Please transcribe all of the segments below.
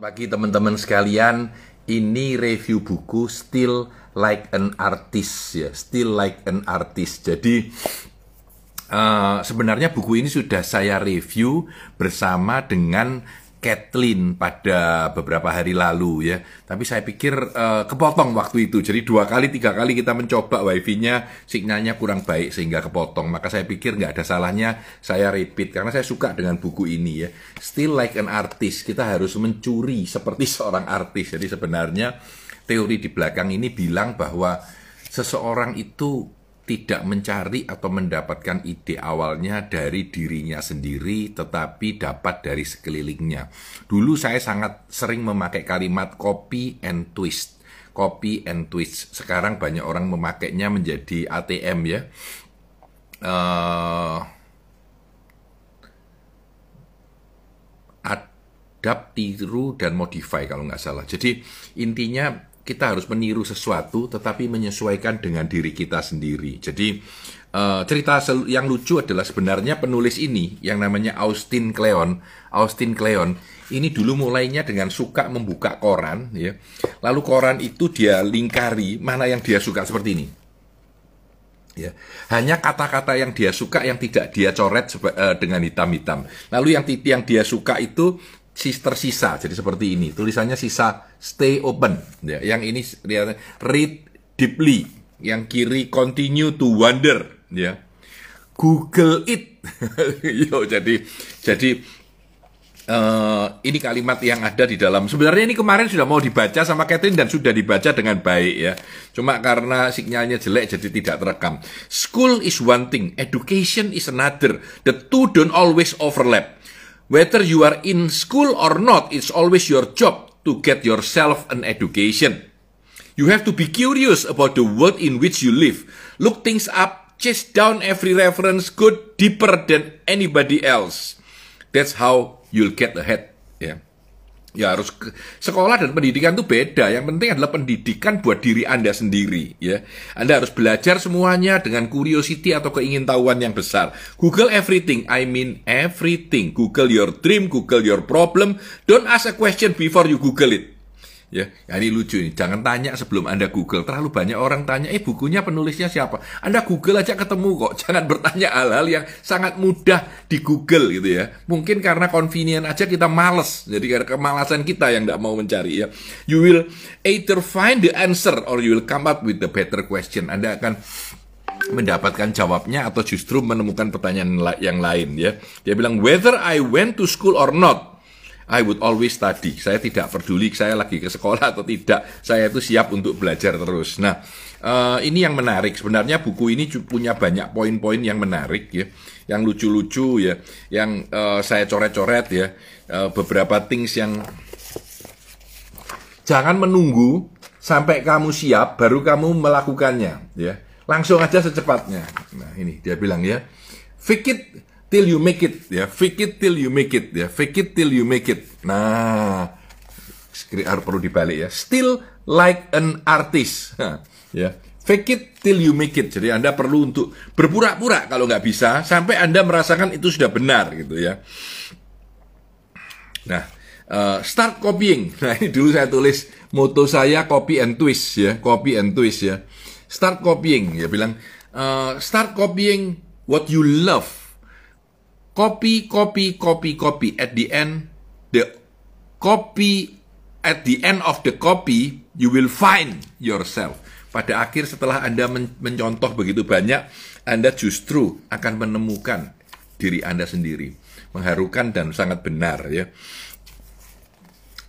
Bagi teman-teman sekalian, ini review buku Still Like an Artist ya, Still Like an Artist. Jadi uh, sebenarnya buku ini sudah saya review bersama dengan Kathleen pada beberapa hari lalu ya. Tapi saya pikir uh, kepotong waktu itu. Jadi dua kali, tiga kali kita mencoba wifi-nya, sinyalnya kurang baik sehingga kepotong. Maka saya pikir nggak ada salahnya saya repeat karena saya suka dengan buku ini ya. Still like an artist, kita harus mencuri seperti seorang artis. Jadi sebenarnya teori di belakang ini bilang bahwa seseorang itu tidak mencari atau mendapatkan ide awalnya dari dirinya sendiri, tetapi dapat dari sekelilingnya. Dulu saya sangat sering memakai kalimat copy and twist. Copy and twist. Sekarang banyak orang memakainya menjadi ATM ya. Uh, adapt, tiru, dan modify kalau nggak salah. Jadi intinya kita harus meniru sesuatu tetapi menyesuaikan dengan diri kita sendiri. Jadi uh, cerita yang lucu adalah sebenarnya penulis ini yang namanya Austin Kleon. Austin Kleon ini dulu mulainya dengan suka membuka koran ya. Lalu koran itu dia lingkari mana yang dia suka seperti ini. Ya. Hanya kata-kata yang dia suka yang tidak dia coret uh, dengan hitam-hitam. Lalu yang yang dia suka itu tersisa jadi seperti ini. Tulisannya sisa stay open. Ya yang ini lihat read deeply. Yang kiri continue to wonder. Ya. Google it. Yo jadi jadi uh, ini kalimat yang ada di dalam. Sebenarnya ini kemarin sudah mau dibaca sama Catherine dan sudah dibaca dengan baik ya. Cuma karena sinyalnya jelek jadi tidak terekam. School is one thing. Education is another. The two don't always overlap Whether you are in school or not, it's always your job to get yourself an education. You have to be curious about the world in which you live. Look things up, chase down every reference, go deeper than anybody else. That's how you'll get ahead. Yeah. Ya harus sekolah dan pendidikan itu beda. Yang penting adalah pendidikan buat diri Anda sendiri, ya. Anda harus belajar semuanya dengan curiosity atau keingintahuan yang besar. Google everything, I mean everything. Google your dream, Google your problem. Don't ask a question before you Google it. Ya, ya, ini lucu ini. Jangan tanya sebelum Anda Google. Terlalu banyak orang tanya, eh bukunya penulisnya siapa? Anda Google aja ketemu kok. Jangan bertanya hal-hal yang sangat mudah di Google gitu ya. Mungkin karena convenient aja kita males. Jadi karena kemalasan kita yang tidak mau mencari ya. You will either find the answer or you will come up with the better question. Anda akan mendapatkan jawabnya atau justru menemukan pertanyaan yang lain ya. Dia bilang whether I went to school or not I would always study. Saya tidak peduli saya lagi ke sekolah atau tidak. Saya itu siap untuk belajar terus. Nah, uh, ini yang menarik. Sebenarnya buku ini punya banyak poin-poin yang menarik ya, yang lucu-lucu ya, yang uh, saya coret-coret ya, uh, beberapa things yang jangan menunggu sampai kamu siap baru kamu melakukannya ya. Langsung aja secepatnya. Nah, ini dia bilang ya. Fake it till you make it ya. Fake it till you make it ya. Fake it till you make it. Nah harus perlu dibalik ya. Still like an artist ya. Fake it till you make it. Jadi anda perlu untuk berpura-pura kalau nggak bisa sampai anda merasakan itu sudah benar gitu ya. Nah uh, start copying. Nah ini dulu saya tulis moto saya copy and twist ya. Copy and twist ya. Start copying ya bilang uh, start copying what you love Copy, copy, copy, copy. At the end, the copy, at the end of the copy, you will find yourself. Pada akhir setelah Anda men mencontoh begitu banyak, Anda justru akan menemukan diri Anda sendiri. Mengharukan dan sangat benar ya.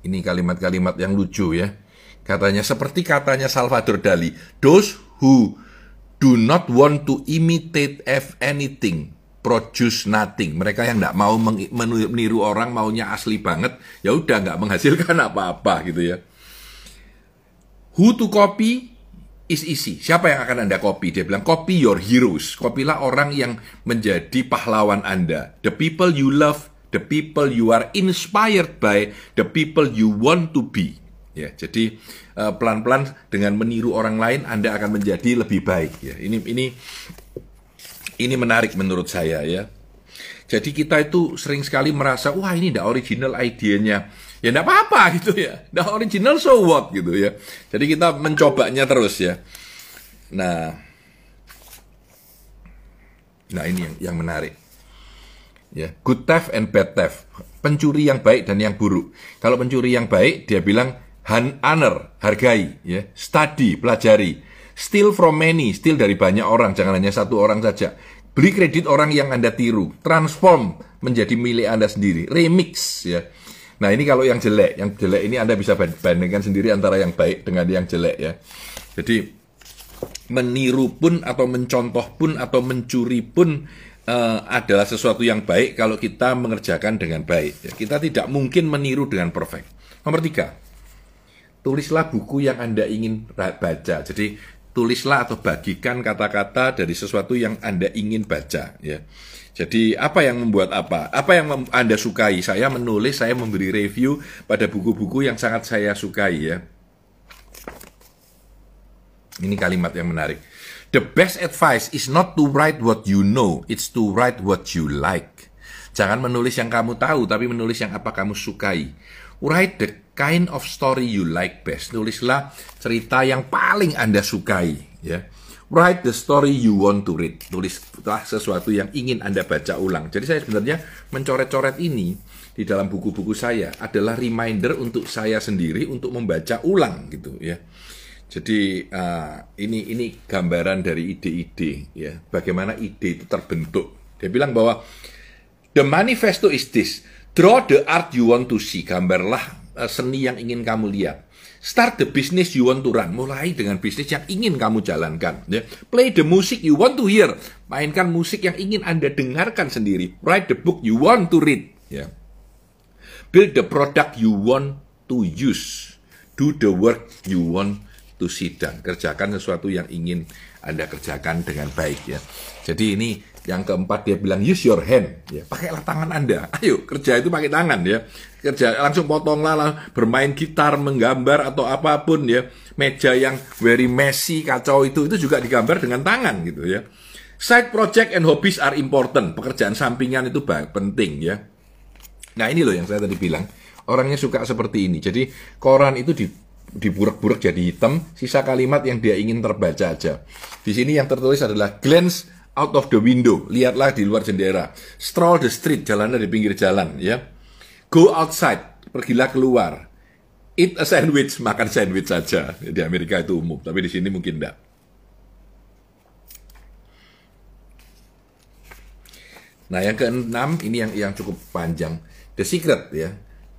Ini kalimat-kalimat yang lucu ya. Katanya seperti katanya Salvador Dali, those who do not want to imitate anything produce nothing. Mereka yang tidak mau meniru orang maunya asli banget, ya udah nggak menghasilkan apa-apa gitu ya. Who to copy is easy. Siapa yang akan Anda copy? Dia bilang copy your heroes. Kopilah orang yang menjadi pahlawan Anda. The people you love, the people you are inspired by, the people you want to be. Ya, jadi eh, pelan-pelan dengan meniru orang lain Anda akan menjadi lebih baik ya. Ini ini ini menarik menurut saya ya. Jadi kita itu sering sekali merasa, wah ini tidak original idenya. ya enggak apa-apa gitu ya. Nah original so what gitu ya. Jadi kita mencobanya terus ya. Nah, nah ini yang, yang menarik. Ya, good theft and bad theft. Pencuri yang baik dan yang buruk. Kalau pencuri yang baik, dia bilang han honor, hargai, ya, study, pelajari. Steal from many, steal dari banyak orang, jangan hanya satu orang saja. Beli kredit orang yang Anda tiru, transform menjadi milik Anda sendiri, remix ya. Nah ini kalau yang jelek, yang jelek ini Anda bisa bandingkan sendiri antara yang baik dengan yang jelek ya. Jadi meniru pun atau mencontoh pun atau mencuri pun uh, adalah sesuatu yang baik kalau kita mengerjakan dengan baik. Ya. Kita tidak mungkin meniru dengan perfect. Nomor tiga, tulislah buku yang Anda ingin baca. Jadi tulislah atau bagikan kata-kata dari sesuatu yang Anda ingin baca ya. Jadi apa yang membuat apa? Apa yang Anda sukai? Saya menulis, saya memberi review pada buku-buku yang sangat saya sukai ya. Ini kalimat yang menarik. The best advice is not to write what you know, it's to write what you like. Jangan menulis yang kamu tahu, tapi menulis yang apa kamu sukai. Write the kind of story you like best. Tulislah cerita yang paling Anda sukai, ya. Write the story you want to read. Tulislah sesuatu yang ingin Anda baca ulang. Jadi saya sebenarnya mencoret-coret ini di dalam buku-buku saya adalah reminder untuk saya sendiri untuk membaca ulang gitu ya. Jadi uh, ini ini gambaran dari ide-ide ya, bagaimana ide itu terbentuk. Dia bilang bahwa the manifesto is this, draw the art you want to see, gambarlah Eh, seni yang ingin kamu lihat. Start the business you want to run. Mulai dengan bisnis yang ingin kamu jalankan. Ya. Play the music you want to hear. Mainkan musik yang ingin Anda dengarkan sendiri. Write the book you want to read. Ya. Build the product you want to use. Do the work you want to sit down. Kerjakan sesuatu yang ingin Anda kerjakan dengan baik ya. Jadi ini yang keempat dia bilang use your hand, ya pakailah tangan anda. Ayo kerja itu pakai tangan ya, kerja langsung potonglah lah, bermain gitar, menggambar atau apa pun ya. Meja yang very messy, kacau itu itu juga digambar dengan tangan gitu ya. Side project and hobbies are important. Pekerjaan sampingan itu penting ya. Nah ini loh yang saya tadi bilang, orangnya suka seperti ini. Jadi koran itu di diburek-burek jadi hitam, sisa kalimat yang dia ingin terbaca aja. Di sini yang tertulis adalah glance out of the window, lihatlah di luar jendela. Stroll the street, jalannya di pinggir jalan, ya. Go outside, pergilah keluar. Eat a sandwich, makan sandwich saja. Di Amerika itu umum, tapi di sini mungkin enggak. Nah, yang keenam ini yang yang cukup panjang. The secret ya.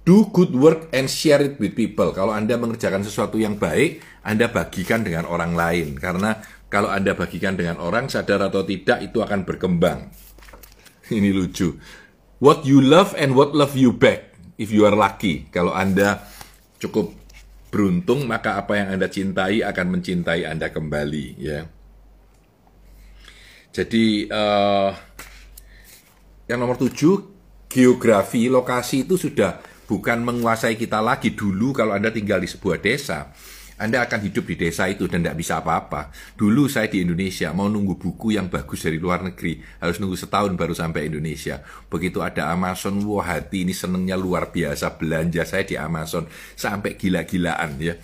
Do good work and share it with people. Kalau Anda mengerjakan sesuatu yang baik, Anda bagikan dengan orang lain karena kalau Anda bagikan dengan orang, sadar atau tidak, itu akan berkembang. Ini lucu. What you love and what love you back, if you are lucky. Kalau Anda cukup beruntung, maka apa yang Anda cintai akan mencintai Anda kembali. Ya. Jadi, uh, yang nomor tujuh, geografi, lokasi itu sudah bukan menguasai kita lagi. Dulu kalau Anda tinggal di sebuah desa, anda akan hidup di desa itu dan tidak bisa apa-apa. Dulu saya di Indonesia mau nunggu buku yang bagus dari luar negeri, harus nunggu setahun baru sampai Indonesia. Begitu ada Amazon, wah hati ini senengnya luar biasa belanja saya di Amazon sampai gila-gilaan ya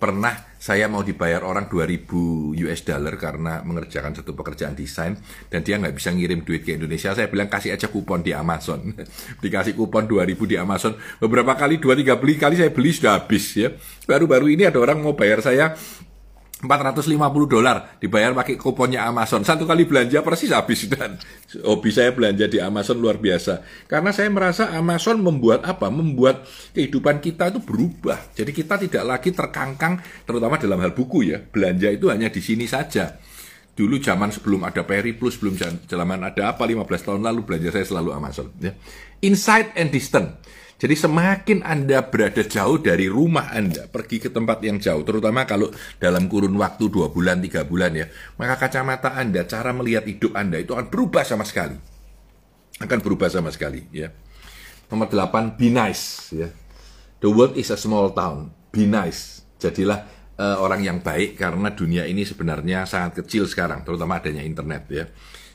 pernah saya mau dibayar orang 2000 US dollar karena mengerjakan satu pekerjaan desain dan dia nggak bisa ngirim duit ke Indonesia. Saya bilang kasih aja kupon di Amazon. Dikasih kupon 2000 di Amazon. Beberapa kali dua tiga beli kali saya beli sudah habis ya. Baru-baru ini ada orang mau bayar saya 450 dolar dibayar pakai kuponnya Amazon. Satu kali belanja persis habis dan hobi saya belanja di Amazon luar biasa. Karena saya merasa Amazon membuat apa? Membuat kehidupan kita itu berubah. Jadi kita tidak lagi terkangkang terutama dalam hal buku ya. Belanja itu hanya di sini saja. Dulu zaman sebelum ada Peri Plus, belum zaman ada apa 15 tahun lalu belanja saya selalu Amazon ya. Inside and distant. Jadi semakin Anda berada jauh dari rumah Anda, pergi ke tempat yang jauh, terutama kalau dalam kurun waktu dua bulan, tiga bulan ya, maka kacamata Anda, cara melihat hidup Anda itu akan berubah sama sekali. Akan berubah sama sekali ya. Nomor delapan, be nice ya. The world is a small town, be nice. Jadilah uh, orang yang baik karena dunia ini sebenarnya sangat kecil sekarang, terutama adanya internet ya.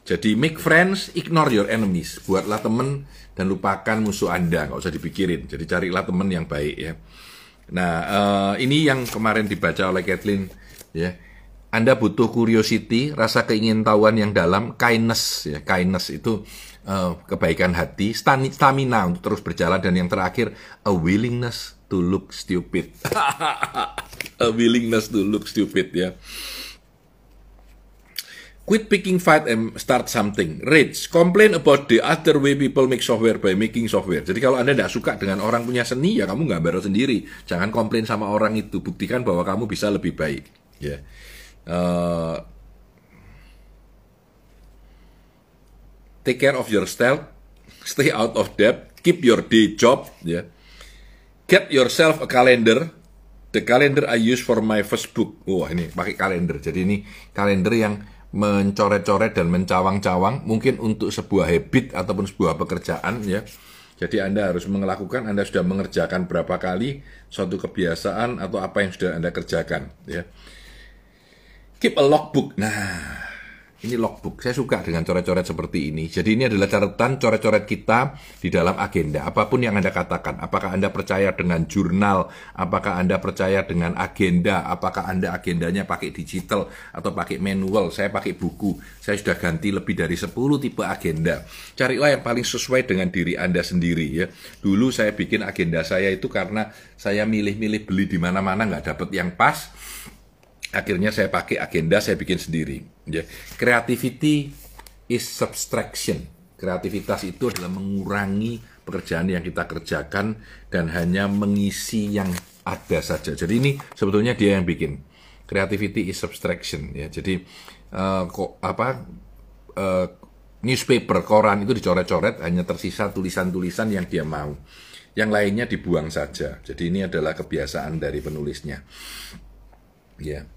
Jadi make friends, ignore your enemies. Buatlah teman dan lupakan musuh Anda, nggak usah dipikirin. Jadi carilah teman yang baik ya. Nah, uh, ini yang kemarin dibaca oleh Kathleen ya. Anda butuh curiosity, rasa keingintahuan yang dalam, kindness ya, kindness itu uh, kebaikan hati, stamina untuk terus berjalan dan yang terakhir a willingness to look stupid. a willingness to look stupid ya. Quit picking fight and start something. Rage. Complain about the other way people make software by making software. Jadi kalau Anda tidak suka dengan orang punya seni, ya kamu nggak baru sendiri. Jangan komplain sama orang itu. Buktikan bahwa kamu bisa lebih baik. Ya. Yeah. Uh, take care of your style. Stay out of debt. Keep your day job. Ya. Yeah. Get yourself a calendar. The calendar I use for my first book. Wah ini pakai kalender. Jadi ini kalender yang mencoret-coret dan mencawang-cawang mungkin untuk sebuah habit ataupun sebuah pekerjaan ya. Jadi Anda harus melakukan, Anda sudah mengerjakan berapa kali suatu kebiasaan atau apa yang sudah Anda kerjakan ya. Keep a logbook. Nah, ini logbook. Saya suka dengan coret-coret seperti ini. Jadi ini adalah catatan coret-coret kita di dalam agenda. Apa pun yang Anda katakan. Apakah Anda percaya dengan jurnal? Apakah Anda percaya dengan agenda? Apakah Anda agendanya pakai digital atau pakai manual? Saya pakai buku. Saya sudah ganti lebih dari 10 tipe agenda. Carilah yang paling sesuai dengan diri Anda sendiri ya. Dulu saya bikin agenda saya itu karena saya milih-milih beli di mana-mana nggak dapat yang pas akhirnya saya pakai agenda saya bikin sendiri. Ya. Creativity is subtraction. Kreativitas itu adalah mengurangi pekerjaan yang kita kerjakan dan hanya mengisi yang ada saja. Jadi ini sebetulnya dia yang bikin. Creativity is subtraction ya. Jadi uh, kok apa uh, newspaper koran itu dicoret-coret hanya tersisa tulisan-tulisan yang dia mau. Yang lainnya dibuang saja. Jadi ini adalah kebiasaan dari penulisnya. Ya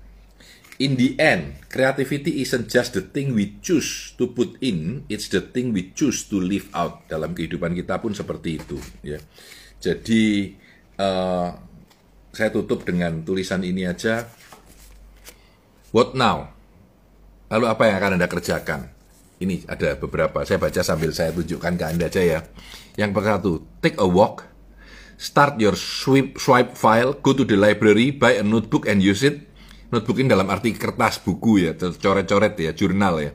in the end, creativity isn't just the thing we choose to put in, it's the thing we choose to live out. Dalam kehidupan kita pun seperti itu. Ya. Jadi uh, saya tutup dengan tulisan ini aja. What now? Lalu apa yang akan anda kerjakan? Ini ada beberapa. Saya baca sambil saya tunjukkan ke anda aja ya. Yang pertama, take a walk. Start your swipe, swipe file, go to the library, buy a notebook and use it Notebook ini dalam arti kertas buku ya, coret-coret ya, jurnal ya.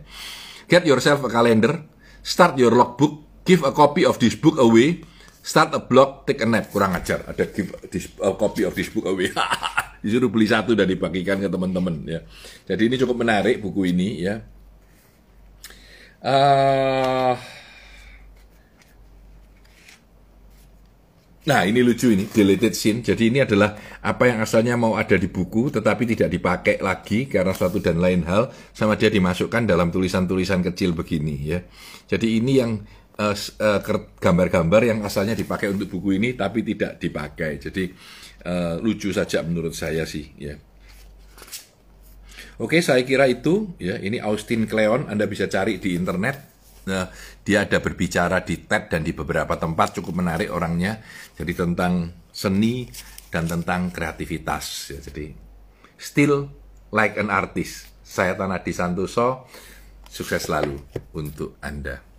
Get yourself a calendar, start your logbook, give a copy of this book away, start a blog, take a nap. Kurang ajar, ada give this, a copy of this book away. Disuruh beli satu dan dibagikan ke teman-teman ya. Jadi ini cukup menarik buku ini ya. Uh, Nah ini lucu ini, deleted scene. Jadi ini adalah apa yang asalnya mau ada di buku tetapi tidak dipakai lagi karena suatu dan lain hal sama dia dimasukkan dalam tulisan-tulisan kecil begini ya. Jadi ini yang gambar uh, gambar-gambar yang asalnya dipakai untuk buku ini tapi tidak dipakai. Jadi uh, lucu saja menurut saya sih ya. Oke, saya kira itu ya. Ini Austin Kleon, Anda bisa cari di internet dia ada berbicara di TED dan di beberapa tempat cukup menarik orangnya. Jadi tentang seni dan tentang kreativitas. Ya, jadi still like an artist. Saya Tanah Santoso, sukses selalu untuk Anda.